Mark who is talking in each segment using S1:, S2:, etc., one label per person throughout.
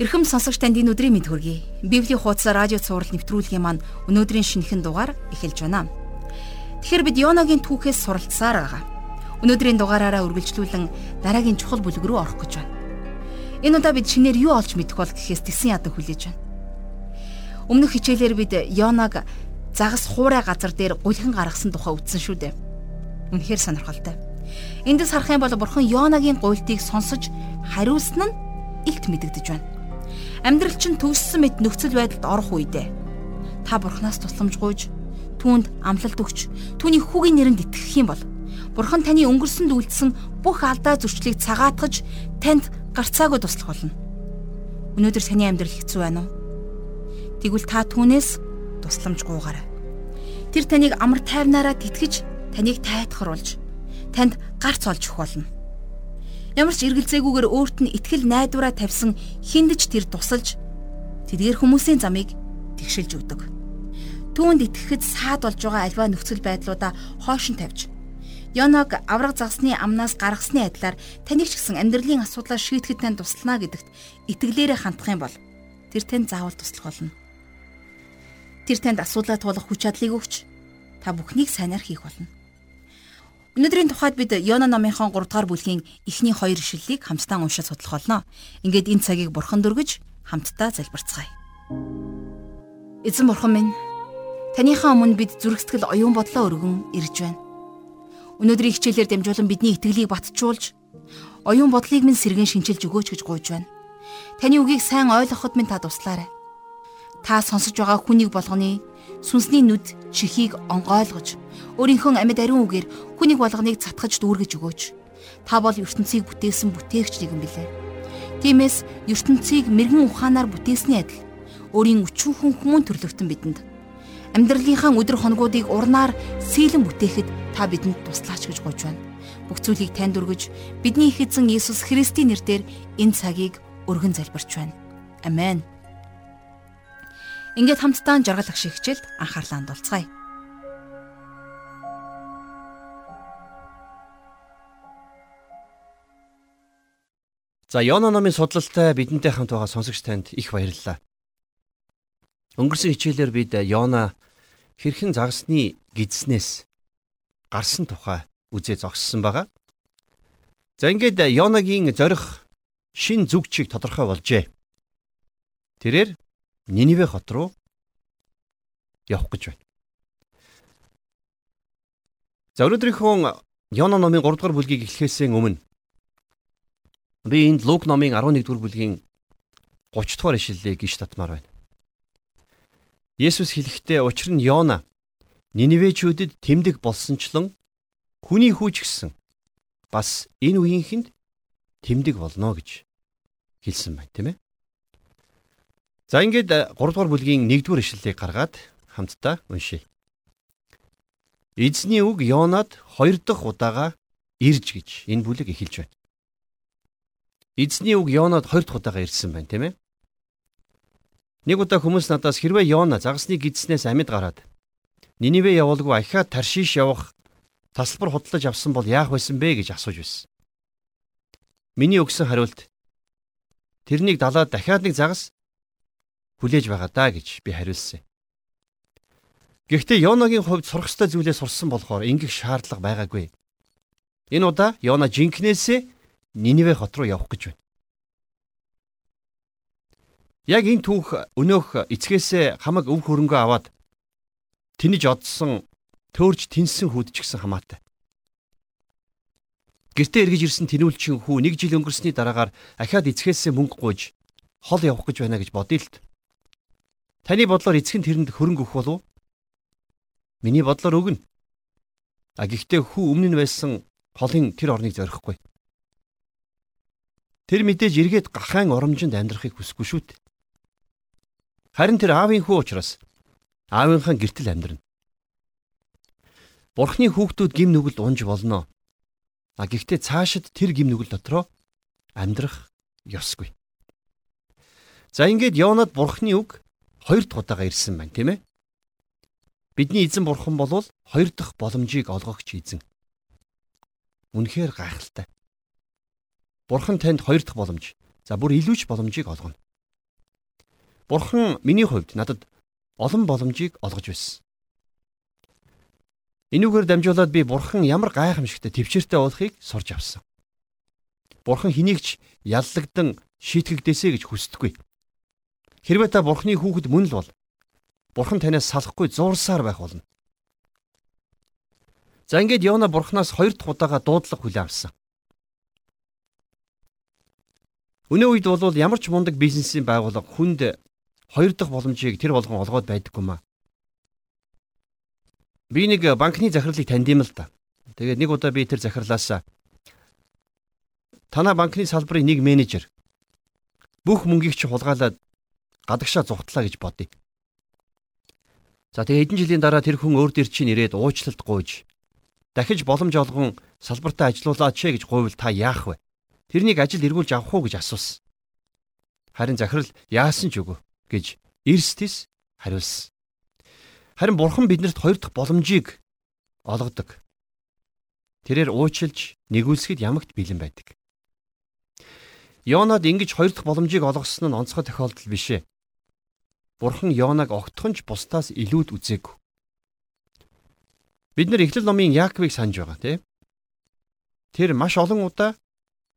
S1: Эрхэм сонсогч танд энэ өдрийн мэд хүргэе. Библийн хуудас радио цаураар нэвтрүүлгийн маань өнөөдрийн шинэхэн дугаар эхэлж байна. Тэгэхээр бид Йонагийн түүхээс суралцсаар байгаа. Өнөөдрийн дугаараараа үргэлжлүүлэн дараагийн чухал бүлэг рүү орох гэж байна. Энэ удаа бид шинээр юу олж мэдэх бол гэхээс тесэн ядаг хүлээж байна. Өмнөх хичээлээр бид Йонаг загас хуурай газар дээр гулхан гаргасан тухай үздэн шүү дээ. Үнэхээр сонирхолтой. Эндээс харах юм бол бурхан Йонагийн гуйлтыг сонсож хариулсан нь илт мэдэгдэж байна. Амьдрал чинь төгссөн мэт нөхцөл байдалд орох үедээ та бурхнаас тусламж гуйж түүнд амлалт өгч түүний хүүгийн нэрэнд итгэх юм бол бурхан таны өнгөрсөнд үлдсэн бүх алдаа зөрчлийг цагаатгаж танд гарцаагүй туслах болно. Өнөөдөр таны амьдрал хэцүү байна уу? Тэгвэл та түүнээс тусламж гуйгаарай. Тэр таныг амар тайвнаараа тэтгэж, таныг тайтгаруулж, танд гарц олж өгөх болно. Ямар ч эргэлзээгүйгээр өөрт нь итгэл найдвараа тавьсан хиндэж тэр тусалж тэдгээр хүмүүсийн замыг тэгшилж өгдөг. Түүнд итгэхэд саад болж байгаа альва нөхцөл байдлуудаа хойш нь тавьж Йоног авраг загсны амнаас гаргасны адилаар таныг ч гэсэн амьдралын асуудлаа шийдэхэд тань туслана гэдэгт итгэлээрээ хандах юм бол тэр тань заавал туслах болно. Тэр танд асуудлаа туулах хүч чадлыг өгч та бүхнийг сайнаар хийх болно. Өнөөдрийн тухайд бид Йона номынхон 3 дугаар бүлгийн эхний хоёр ишлэлийг хамтдаа уншиж судлах болно. Ингээд энэ цагийг бурхан дөргөж хамтдаа залбирцгаая. Эзэн бурхан минь таныхаа өмнө бид зүрхсэтгэл оюун бодлоо өргөн ирж байна. Өнөөдрийн хичээлээр дамжуулан бидний итгэлийг батжуулж оюун бодлыг минь сэргэн шинчилж өгөөч гэж гуйж байна. Таны үгийг сайн ойлгоход минь та туслаарай. Та сонсож байгаа хүнийг болгоны сүнсний нүд чихийг онгойлгож өөрийнхөө амьд ариун үгээр хүнийг болгоныг цатгаж дүүргэж өгөөч. Та бол ертөнцийг бүтээсэн бүтээгч нэгэн билээ. Тиймээс ертөнцийг мэрэгэн ухаанаар бүтээсний адил өөрийн өчүүхэн хүмүүн төрлөختөн бидэнд амьдралынхаа өдр хоногуудыг урнаар сийлэн бүтээхэд та бидэнд туслаач гэж гуйж байна. Бүх зүйлийг танд өргөж бидний их эзэн Иесус Христийн нэрээр энэ цагийг өргөн залбирч байна. Амен. Ингээд хамтдаа жаргал ах шиг хичээлд анхаарлаа хандуулцгаая.
S2: За Йона номын судлалтай бидэнтэй хамт байгаа сонсогч танд их баярлалаа. Өнгөрсөн хичээлээр бид Йона хэрхэн загасны гидснээс гарсан тухай үзээ зогссон байгаа. За ингээд Йонагийн зорих шин зүгчийг тодорхой болжээ. Тэрээр Нинивэ хот руу явах гэж байна. За өнөөдрийнхөө Йона номын 3 дугаар бүлгийг эхлэхээс өмнө би энд Лук номын 11 дугаар бүлгийн 30 дугаар ишлэлийг гიშ татмаар байна. Есүс хэлэхдээ учир нь Йона Нинивечүүдэд тэмдэг болсончлон хүний хүүч гисэн бас энэ үеийнхэнд тэмдэг болно гэж хэлсэн байна тийм ээ. За ингээд 3 дугаар бүлгийн 1 дугаар ишлэлийг гаргаад хамтдаа уншийе. Эзний үг Йонад 2 дахь удаага ирж гэж энэ бүлэг эхэлж байна. Эзний үг Йонад 2 дахь удаага ирсэн байна, тийм ээ. Нэг удаа хүмүүс надаас хэрвээ Йона загасны гидснээс амьд гараад Нинивэ явуулгүй ахиад Таршиш явах тасалбар худалдаж авсан бол яах байсан бэ гэж асууж байсан. Миний өгсөн хариулт тэрнийг далаад дахиад нэг загас хүлээж байгаа даа гэж би хариулсан. Гэхдээ Йонагийн хувьд сурах ёстой зүйлээ сурсан болохоор ингэх шаардлага байгаагүй. Энэ удаа Йона жинкнээсээ Нинивэ хот руу явах гэж байна. Яг энэ түүх өнөөх эцгээсээ хамаг өв хөрөнгөө аваад тэнэж одсон төөрж тэнсэн хүүд ч гэсэн хамаатай. Гэртээ эргэж ирсэн тэнүүлчин хүү нэг жил өнгөрсний дараагаар ахаад эцгээсээ мөнгө гуйж хол явах гэж байна гэж бодъё л т. Таны бодлоор эцэг нь тэрэнд хөрөнгө өгөх болов? Миний бодлоор өгнө. А гэхдээ хүү өмнө нь байсан холын тэр орныг зорихгүй. Тэр мэдээж эргээд гахаан оромжинд амьдрахыг хүсэхгүй шүү дээ. Харин тэр аавын хүү учраас аавынхаа гэртэл амьдрна. Бурхны хүүхдүүд гим нүгэлд унж болно. А гэхдээ цаашид тэр гим нүгэл дотроо амьдрах ёсгүй. За ингээд Йонад Бурхны үг хоёр дахь удаага ирсэн байна, тийм ээ? Бидний эзэн бурхан болвол хоёр дахь боломжийг олгогч эзэн. Үнэхээр гайхалтай. Бурхан танд хоёр дахь боломж, за бүр илүүч боломжийг олгоно. Бурхан миний хувьд надад олон боломжийг олгож байсан. Энүүгээр дамжуулаад би Бурхан ямар гайхамшигтай төвчээртэй болохыг сурч авсан. Бурхан хэнийг ч яллагдан шийтгэгдээсэ гэж хүсдэггүй. Хэрвээ та Бурханы хүүхэд мөн л бол Бурхан танаас салахгүй зуурсаар байх болно. За ингээд Йона Бурханаас хоёр дахь удаага дуудлага хүлээн авсан. Өнөө үед бол ямар ч мундаг бизнесийн байгууллага хүнд хоёр дахь боломжийг тэр болгон олгоод байдаггүй маа. Би нэг банкны захирлыг танд юм л да. Тэгээд нэг удаа би тэр захирлаас танаа банкны салбарын нэг менежер бүх мөнгийг чи хулгайлаад гадагшаа зүхтлаа гэж бодъё. За тэгээ хэдэн жилийн дараа тэр хүн өөр дээр чинь ирээд уучлалт гуйж дахиж боломж олгон салбартаа ажилуулаач гэж гуйвал та яах вэ? Тэрнийг ажил эргүүлж авах уу гэж асуусан. Харин захирал яасан ч үгүй гэж Эрстис хариулсан. Харин бурхан биднэрт хоёр дахь боломжийг олгодог. Тэрээр уучлж нэгүүлсэхэд ямагт бэлэн байдаг. Йонад ингэж хоёр дахь боломжийг олгосон нь онцгой тохиолдол биш ээ. Бурхан Йонаг огтхонч бусдаас илүүд үзээгүй. Бид нар Эхлэл номын Яаковыг санаж байгаа тийм. Тэр маш олон удаа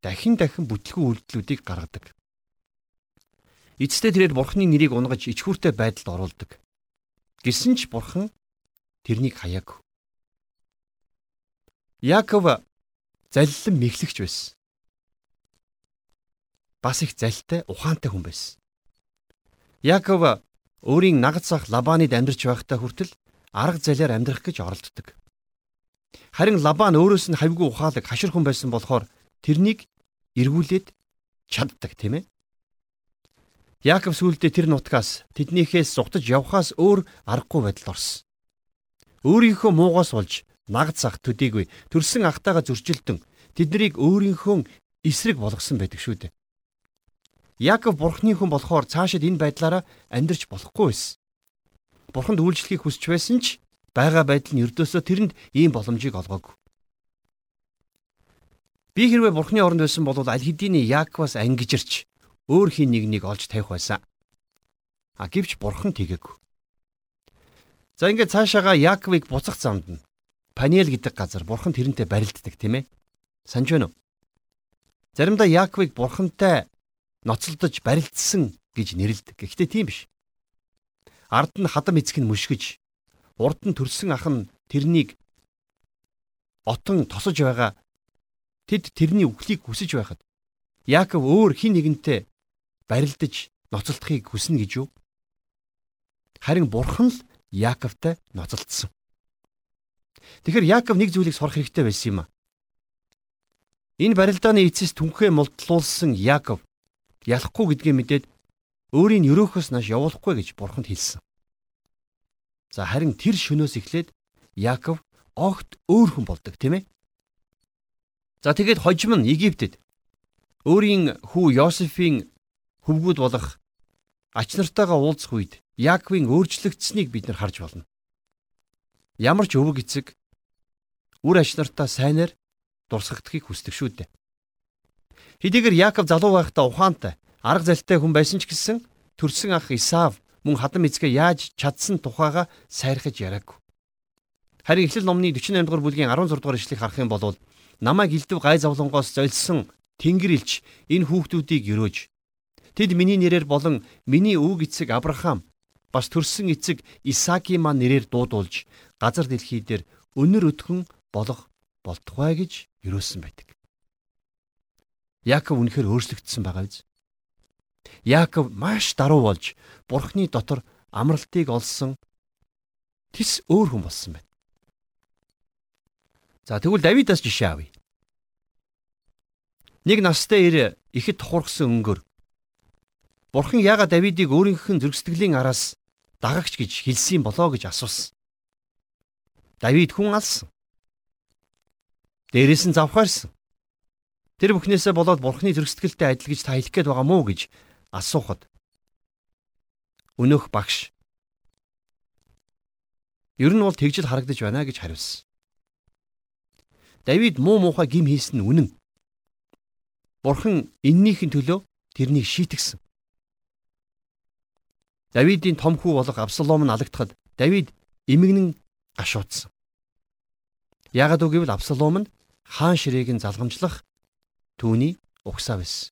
S2: дахин дахин бүтлгүй үйлдэлүүдийг гаргадаг. Эцэстээ тэрээр бурхны нэрийг унгаж ичхүүртэй байдалд оруулдаг. Гэсэн ч бурхан тэрнийг хаяагүй. Яаков заллан мэхлэгч байсан. Бас их залтай, ухаантай хүн байсан. Яаков өөрийн нагад сах Лабанид амьдарч байхдаа хүртэл арга залиар амьдрах гэж оролддог. Харин Лабан өөрөөс нь хавьгүй ухаалаг хашир хүн байсан болохоор тэрнийг эргүүлээд чаддаг тийм ээ. Яаков сүулдэ тэр нутгаас тэднийхээс зугтаж явхаас өөр аргагүй байдалд орсон. Өөрийнхөө муугаас болж нагд сах төдийгүй төрсэн ахтайгаа зөрчилдөн тэднийг өөрийнхөө эсрэг болгосон байдаг шүү дээ. Яаков бурхны хүн болохоор цаашид энэ байдлаараа амьдрч болохгүй байсан. Бурханд үйлчлэхийг хүсч байсан ч байгаа байдал нь өрдөөсөө тэрэнд ийм боломжийг олгоогүй. Би хэрвээ бурхны оронд байсан бол аль хэдийн Яаковаас ангижирч өөр хин нэгнийг олж тавих байсан. А гэвч бурхан тэгээгүй. За ингээд цаашаага Яаковыг буцах замд нь Паниэл гэдэг газар бурхан тэрнтэй барилддаг тийм ээ. Санж байна уу? Заримдаа Яаковыг бурхантай ноцолдож барилдсан гэж нэрлэдэг. Гэхдээ тийм биш. Ард нь хадам эцэг нь мөшгөж, урд нь төрсөн ах нь тэрнийг отон тосож байгаа Тэд тэрний үхлийг хүсэж байхад Яаков өөр хин нэгэнтэй барилдаж ноцолдохыг хүснэ гэж юу? Харин бурхан л Яаковтай ноцолдсон. Тэгэхээр Яаков нэг зүйлийг сурах хэрэгтэй байсан юм а. Энэ барилдааны эцэс түнхээ мултлуулсан Яаков ялахгүй гэдгээ мэдээд өөрийн өрөөхөөс нааш явуулахгүй гэж бурханд хэлсэн. За харин тэр шөнөөс эхлээд Яаков огт өөр хүн болдог тийм ээ. За тэгээд хожим нь Египтэд өөрийн хүү Йосефийн хөвгүүд болох ач нартайгаа уулзах үед Яаковын өөрчлөгдсөнийг бид нар харж болно. Ямар ч өвөг эцэг үр ач нартаа сайнаар дурсагдахыг хүсдэг шүү дээ. Хэдийгээр Яаков залуу байхдаа ухаантай, арга залтай хүн байсан ч гэсэн төрсөн ах Исав мөн хадам эцгээ яаж чадсан тухайга сайрхаж яриаггүй. Харин Эхлэл номны 48 дугаар бүлгийн 16 дугаар ишлэгийг харах юм бол намайг илдэв гай зовлонгоос золсон Тэнгэр илч энэ хүүхдүүдийг өрөөж тэд миний нэрээр болон миний өвөг эцэг Авраам бас төрсөн эцэг Исааки маань нэрээр дуудуулж газар дэлхий дээр өнөр өтгөн болох болтугай гэж юрөөсөн байдаг. Яаков үнэхээр өөрчлөгдсөн байгаа биз? Яаков маш даруй болж Бурхны дотор амралтыг олсон тис өөр хүн болсон байна. За тэгвэл Давидаас жишээ авъя. Нэг настай ир ихэд тухургсан өнгөр. Бурхан яагаад Давидыг өөрийнх нь зөргсдглийн араас дагагч гэж хэлсэн болоо гэж асуусан. Давид хүн алсан. Дээрээс нь завхаарсан. Тэр бүхнээсээ болоод Бурханы зөргсдгэлтэй адил гэж та хэлэх гээд байгаа мó гэж асуухад өнөөх багш Ер нь бол тэгжил харагдаж байна гэж хариулсан. Давид муу муухай гим хийсэн нь үнэн. Бурхан эннийхэн төлөө тэрнийг шийтгсэн. Давидын том хүү болох Абсалом нь алагдахад Давид эмгэнэн гашуудсан. Яагад үгэвэл Абсалом нь хаан ширээг нь залгамжлах түүний угсаа байсан.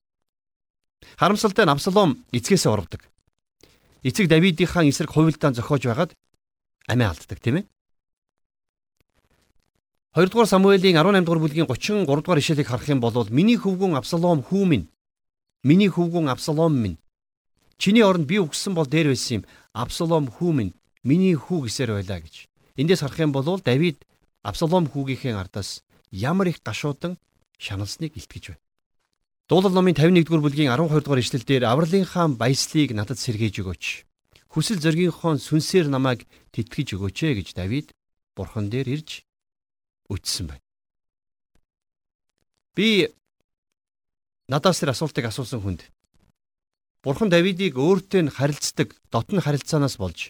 S2: Харамсалтай нь Абсалом эцгээсээ орвдог. Эцэг Давидынхаа эсрэг хувилдаан зохиож байгаад амиа алддаг тийм ээ. 2 дугаар Самуэлийн 18 дугаар бүлгийн 33 дугаар ишлэлийг харах юм бол миний хөвгүн Абсалом хүү минь миний хөвгүн Абсалом минь чиний оронд би үгссэн бол дээр байсан юм Абсалом хүү минь миний хүү гэсээр байлаа гэж. Эндээс харах юм бол Давид Абсалом хүүгийнхээ ардаас ямар их гашуудан шаналсныг илтгэж байна. Дуулал номын 51 дугаар бүлгийн 12 дугаар ишлэлдэр авралын хаан баяслыг надад сэргээж өгөөч. Хүсэл зоригийнхоо сүнсээр намайг тэтгэж өгөөч ээ гэж Давид бурхан дээр ирж үтсэн байна. Би надаас тэр асуултыг асуусан хүнд Бурхан Давидыг өөртөө нь харилцдаг дотн харилцаанаас болж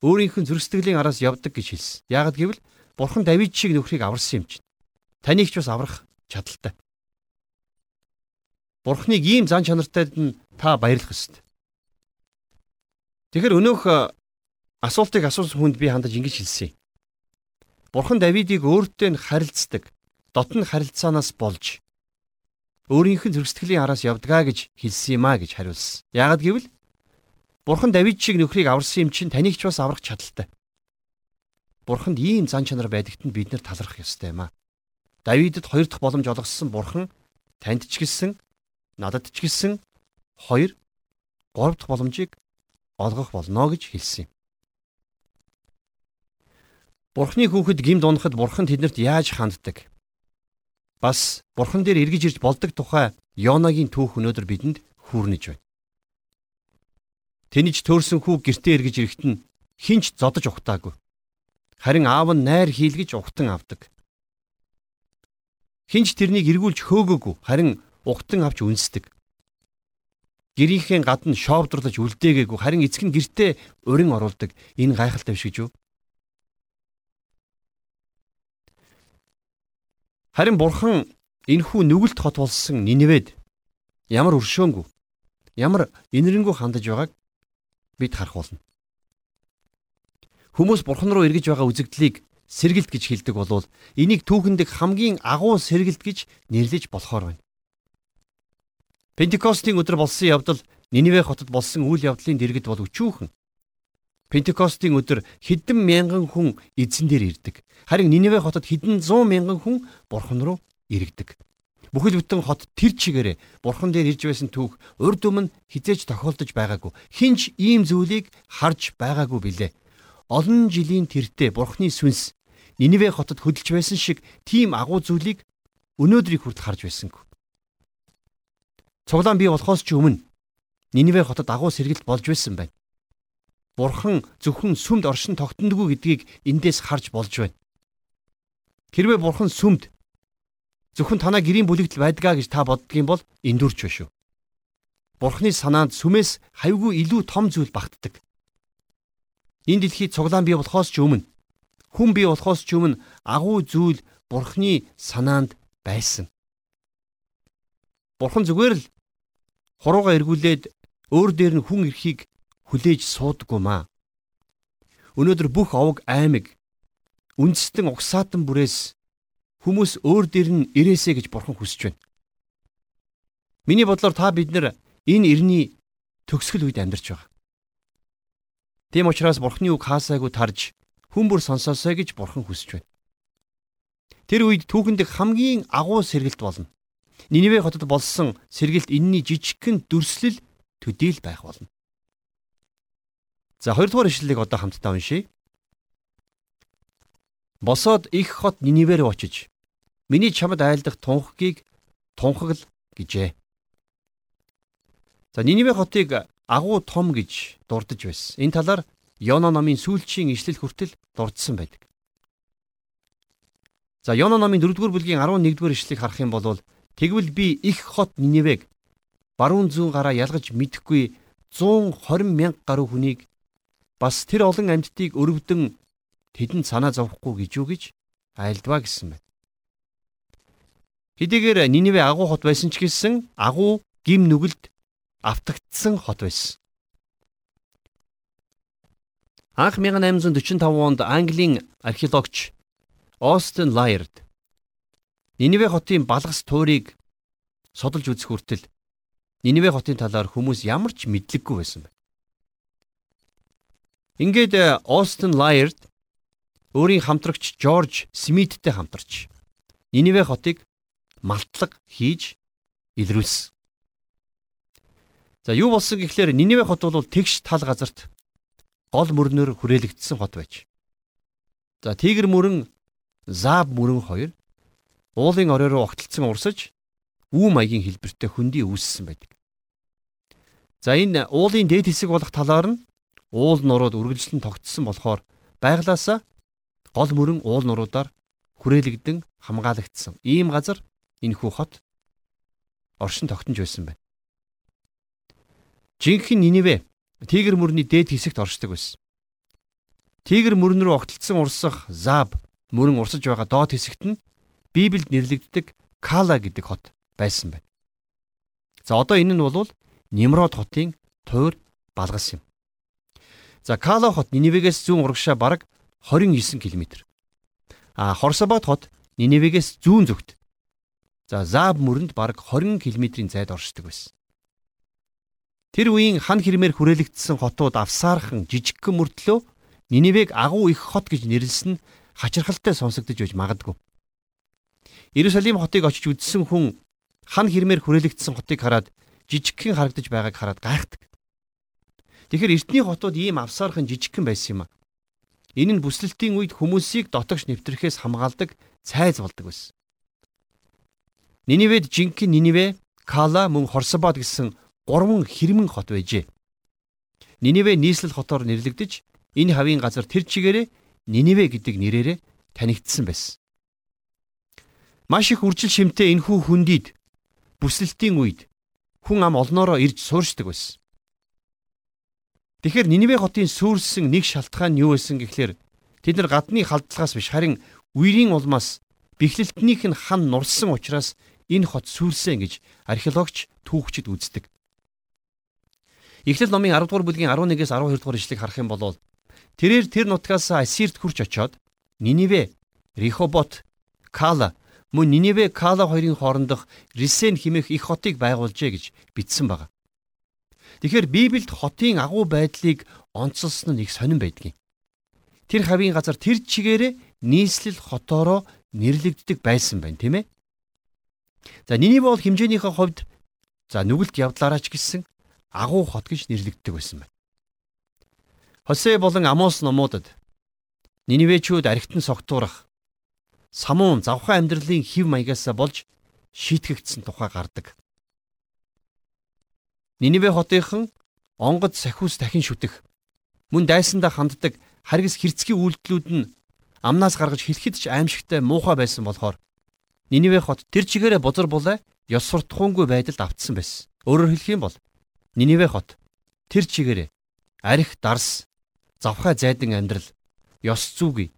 S2: өөрийнх нь зөрсдөглийн араас явдаг гэж хэлсэн. Яагад гэвэл Бурхан Давид шиг нөхрийг аварсан юм чинь. Таныг ч бас аврах чадaltaй. Бурханыг ийм зан чанартайд нь та баярлах ёстой. Тэгэхээр өнөөх асуултыг асуусан хүнд би хандаж ингэж хэлсэн юм. Бурхан Давидыг өөртөө нь харилцдаг дотн харилцаанаас болж өөрийнх нь зөрсдгөлийн араас явдгаа гэж хэлсэн юм а гэж хариулсан. Яагад гэвэл Бурхан Давид шиг нөхрийг аварсан юм чинь таныг ч бас аврах чадaltaй. Бурханд ийм зан чанар байдагт нь бид нар талархах ёстой юм а. Давидд хоёр дахь боломж олгосон Бурхан танд ч гэлсэн надад ч гэлсэн хоёр гурав дахь боломжийг олгох болно гэж хэлсэн юм. Бурхны хүүхэд гимд унахад бурхан тэднэрт яаж ханддаг? Бас бурхан дээр эргэж ирж болдог тухай Йонагийн түүх өнөөдөр бидэнд хүүрнэж байна. Тэнийж төрсэн хүү гертээ эргэж ирэхэд нь хинч зодож ухтаагүй. Харин аав нь найр хийлгэж ухтан авдаг. Хинч тэрнийг эргүүлж хөөгөөгүй харин ухтан авч үнсдэг. Гэрийнхээ гадна шоовдрлаж үлдээгээгүй харин эцэг нь гертээ урин оруулдаг. Энэ гайхалтай биш гэж юу? Харин бурхан энхүү нүгэлт хот болсон Ниневед ямар өршөөнгүй ямар инэрэнгүү хандаж байгааг бид харах болно. Хүмүүс бурхан руу эргэж байгаа үзэгдлийг сэргэлт гэж хэлдэг болвол энийг түүхэндх хамгийн агуу сэргэлт гэж нэрлэж болохоор байна. Пентекостийн өдөр болсон явдал Ниневе хотод болсон үйл явдлын дэргэд бол өчүүхэн. Пентекостийн өдөр хэдэн мянган хүн эзэн дээр ирдэг. Харин Ниневе хотод хэдэн зуун мянган хүн бурхан руу иргэдэг. Бүхэл бүтэн хот тэр чигээрээ бурхан дээр ирж байсан түүх урд өмнө хизээж тохиолдож байгаагүй. Хинч ийм зүйлийг харж байгаагүй билээ. Олон жилийн тэртээ бурхны сүнс Ниневе хотод хөдөлж байсан шиг тийм агуу зүйлийг өнөөдрийг хүртэл харж байсангүй. Цуглаан бий болохоос ч өмнө Ниневе хотод агуу сэргэлт болж байсан байна. Бурхан зөвхөн сүмд оршин тогтнодгүй гэдгийг эндээс харж болж байна. Хэрвээ бурхан сүмд зөвхөн танаа гэрийн бүлэгдэл байдгаа гэж та боддгийн бол эндүрч байна шүү. Бурханы санаанд сүмээс хавьгүй илүү том зүйл багтдаг. Энэ дэлхий цуглаан бий болохоос ч өмнө хүн бий болохоос ч өмнө агуу зүйл Бурханы санаанд байсан. Бурхан зүгээр л хурууга эргүүлээд өөр дээр нь хүн эрхийг хүлээж суудаггүй маа. Өнөөдөр бүх овог аймаг үндэстэн угсаатан бүрээс хүмүүс өөр дээр нь ирээсэ гэж бурхан хүсэж байна. Миний бодлоор та бид нар энэ ирний төгсгөл үед амьдарч байгаа. Тийм учраас бурхны үг хаасайгүй тарж хүн бүр сонсоосой гэж бурхан хүсэж байна. Тэр үед түүхэндх хамгийн агуу сэргэлт болно. Ниневе хотод болсон сэргэлт энэний жижигхэн дүрслэл төдийл байх болно. За хоёрдугаар ишлэлийг одоо хамтдаа уншийе. Босоод их хот Нинивер очиж миний чамд айлдах тунхгийг тунхагл гэжээ. За Ниниве хотыг агуу том гэж дурдж байсан. Энэ талаар Йона номын сүүлчийн ишлэл хүртэл дурдсан байдаг. За Йона номын 4-р бүлгийн 11-р ишлэлийг харах юм бол тэгвэл би их хот Нинивег баруун зүүн гараа ялгаж мэдэхгүй 120 мянга гаруй хүнийг бас тэр олон амьтдыг өрөвдөн тэдэнд санаа зовхгүй гэж юу гэж айлдваа гэсэн байна. Хэдийгээр Ниневе агуу хот байсан ч гэсэн агуу гим нүгэлд автагдсан хот байсан. Анх 1845 онд Английн археологч Остен Лайерд Ниневе хотын балгас туурийг содолж үзэх хүртэл Ниневе хотын талаар хүмүүс ямар ч мэдлэггүй байсан байна. Ингээд Остен Лайерд өөрийн хамтрагч Жорж Смиттэй хамтарч Ниневе хотыг малтлаг хийж илрүүлсэн. За юу болсон гэхлээр Ниневе хот бол тэгш тал газарт гол мөрнөөр хүрээлэгдсэн хот байж. За Тигр мөрөн, Заав мөрөн хоёр уулын орой руу огтлцсан урсаж үү маягийн хэлбэртэй хөндөй үүссэн байдаг. За энэ уулын дээд хэсэг болох талаар нь уул нурууд үргэлжлэн тогтсон болохоор байглаасаа гол мөрөн уул нуруудаар хүрээлэгдэн хамгаалагдсан. Ийм газар энэхүү хот оршин тогтнож байсан байна. Жинхэнэ Ниневе Тигр мөрний дээд хэсэгт оршдог байсан. Тигр мөрөн рүү огтлцсон урсах Заб мөрөн урсаж байгаа доод хэсэгт нь Библиэд нэрлэгддэг Кала гэдэг хот байсан байна. За одоо энэ нь бол Нимрод хотын тойр балгас юм. За Кала хот Ниневегээс зүүн урагшаа бараг 29 км. А Хорсабад хот Ниневегээс зүүн зүгт. За Заб мөрөнд бараг 20 км-ийн зайд оршдог байсан. Тэр үеийн хан хэрмээр хүрээлэгдсэн хотууд авсаархан жижигхэн мөртлөө Ниневег агуу их хот гэж нэрлсэн нь хачирхалтай сонсогдож байж магадгүй. Иерусалим хотыг очиж үзсэн хүн хан хэрмээр хүрээлэгдсэн хотыг хараад жижигхэн харагдаж байгааг хараад гайхдаг. Тэгэхээр эртний хотууд ийм авсаархан жижигхэн байсан юм а. Энэ нь бүслэлтийн үед хүмүүсийг дотогш нэвтрэхээс хамгаалдаг цайз болдог байсан. Ниневед жинхэнэ Ниневе, Кала мөн Хорсабад гэсэн гурван хэрмэн хот байжээ. Ниневе нийслэл хотоор нэрлэгдэж энэ хавийн газар тэр чигээрээ Ниневе гэдэг нэрээрээ танигдсан байсан. Маш их үржил шимтэй энхүү хүндийд бүслэлтийн үед хүн ам олноороо ирж сууршдаг байсан. Тэгэхээр Ниневе хотын сүрсэн нэг шалтгаан юу байсан гэхлээр тэд нар гадны халдлагаас биш харин үерийн улмаас бэхлэлтнийх нь хан нурсан учраас энэ хот сүрсэн гэж археологч түүхчид үздэг. Эхлэл номын 10 дугаар бүлгийн 11-ээс 12 дугаар ишлэгийг харах юм бол тэрээр тэр нутгаас Ассирт хурч очоод Ниниве, Рихобот, Кала мөн Ниниве Кала хоёрын хоорондох Рисен химэх их хотыг байгуулжээ гэж бичсэн байна. Тэгэхээр Библиэд хотын агуу байдлыг онцлсон нь их сонирн байдгийн. Тэр хавийн газар тэр чигээрээ нийслэл хотоороо нэрлэгддэг байсан байна, тийм ээ? За Ниниве бол хэмжээнийхээ хувьд за нүгэлт явдлаараач гисэн агуу хот гэж нэрлэгддэг байсан байна. Хосе болон Амос номуудад Ниневечүүд архитан согтуурах самуун завхан амьдралын хэв маягаас болж шийтгэгдсэн тухай гардаг. Ниневе хотынхан онгод сахиус дахин шүтэх мөн дайсандаа ханддаг харгас хэрцгий үйлдэлүүд нь амнаас гаргаж хэлэхэд ч аимшигтай муухай байсан болохоор Ниневе хот тэр чигээрээ бузар булаа ёс суртахуунгүй байдалд автсан байсан. Өөрөөр хэлэх юм бол Ниневе хот. Тэр чигээрээ. Арх дарс. Завхай зайдан амьдрал. Ёс зүйгүй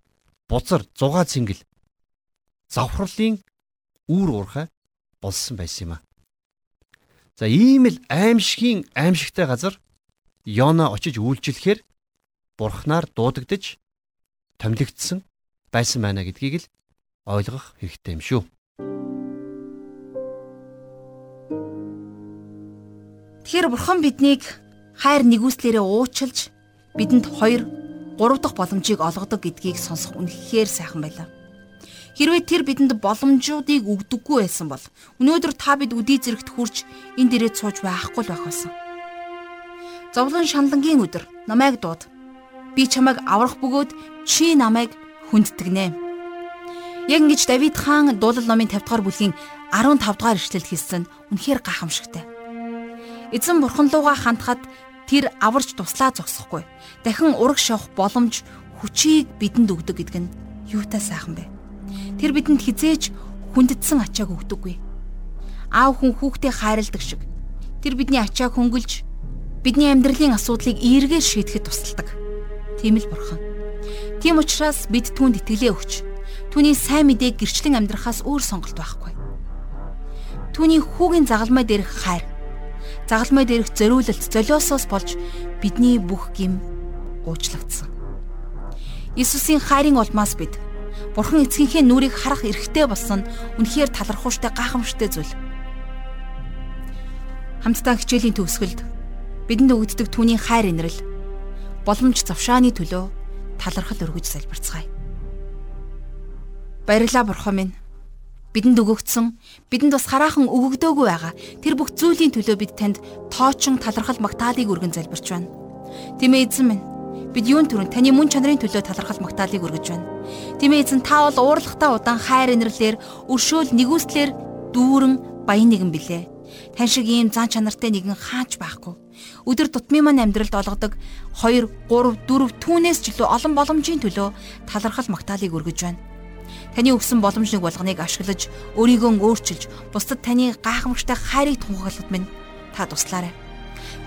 S2: бузар зугаа цэнгэл завхралын үүр уурхай болсон байсан юм а. За ийм л аимшигын аимшигтай газар Йона очиж үйлчлэхээр бурхнаар дуудагдж томилогдсон байсан байна гэдгийг л ойлгох хэрэгтэй юм шүү.
S1: Тэгэхээр бурхан биднийг хайр нэгүслээрээ уучлж бидэнд 2 3 дахь боломжийг олгодог гэдгийг сонсох үнэхээр сайхан байлаа. Хэрвээ тэр бидэнд боломжуудыг өгдөггүй байсан бол өнөөдөр та бид үдий зэрэгт хурж энэ дээрээ цууж байхгүй л байх байсан. Зовлон шаналнгийн өдөр намайг дууд. Би чамайг аврах бөгөөд чи намайг хүндтгэнэ. Яг ингэж Давид хаан дуулал номын 50 дугаар бүлгийн 15 дугаар ишлэлд хэлсэн үнэхээр гайхамшигтай. Эзэн бурхан руугаа хандхад тэр аварч туслаа зогсохгүй. Дахин ураг шавах боломж хүчийг бидэнд өгдөг гэдэг нь юутай сайхан бэ? Тэр бидэнд хизээж хүндэтсэн ачааг өгдөггүй. Аав хүн хүүхдээ хайрладаг шиг тэр бидний ачааг хөнгөлж бидний амьдралын асуудлыг эергээр шийдэхэд тусалдаг. Тийм л бурхан. Тийм учраас бид түүнд итгэлээ өгч түүний сайн мэдээг гэрчлэн амьдрахаас өөр сонголт байхгүй. Түүний хүүгийн загалмай дээрх хайр загалмай дээрх зориулалт золиосоос болж бидний бүх гим уучлагдсан. Иесусийн хайрын улмаас бид Бурхан эцгийнхээ нүрийг харах эрхтэй болсон үнэхээр талархууштай гайхамшигтай зүйл. Хамтдаа хичээлийн төгсгөлд бидэнд өгөгддөг түүний хайр инрэл боломж завшааны төлөө талархал өргөж залбирцгаая. Баярлалаа Бурхан минь. Бидэнд өгөгдсөн, бидэнд бас хараахан өгөгдөөгүй байгаа тэр бүх зүйлийн төлөө бид танд тоочин талархал магтаалыг өргөн залбирч байна. Тэмээ эзэн минь Бид юун төрөн таны мөн чанарын төлөө талархал магтаалыг өргөж байна. Тэмээ эзэн та бол уурлахтаа удаан хайр инэрлэр өршөөл нэгүслэр дүүрэн баян нэгэн билээ. Тань шиг ийм зан чанартай нэгэн хаач байхгүй. Өдөр тутмын маань амьдралд олгодог 2 3 4 түүнээс ч илүү олон боломжийн төлөө талархал магтаалыг өргөж байна. Таны өгсөн боломж нэг болгоныг ашиглаж, өөрийгөө өөрчилж, бусдад таны гайхамшигтай хайрыг тунхаглахад минь та туслаарай.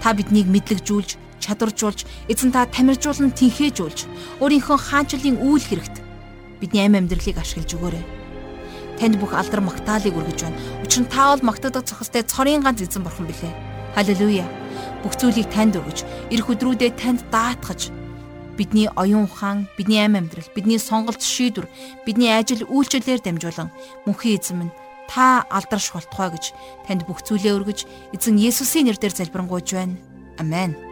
S1: Та биднийг мэдлэгжүүлж, чадваржуулж, эзэн та тамиржуулан тэнхээжүүлж, өөрийнхөө хаанчлалын үйл хэрэгт бидний амь амьдралыг ашиглаж өгөөрэй. Танд бүх алдар магтаалыг өргөж байна. Учир нь та бол магтагдах цохистой цорын ганц эзэн бурхан билээ. Халелуя. Бүх зүйлийг танд өргөж, эх өдрүүдэд танд даатгаж, бидний оюун ухаан, бидний амь амьдрал, бидний сонголт шийдвэр, бидний ажил үйлчлэлээр дамжуулан мөнхийн эзэн минь та алдарш болтугай гэж танд бүх зүйлээ өргөж эзэн Есүсийн нэрээр залбирanгуйж байна. Амен.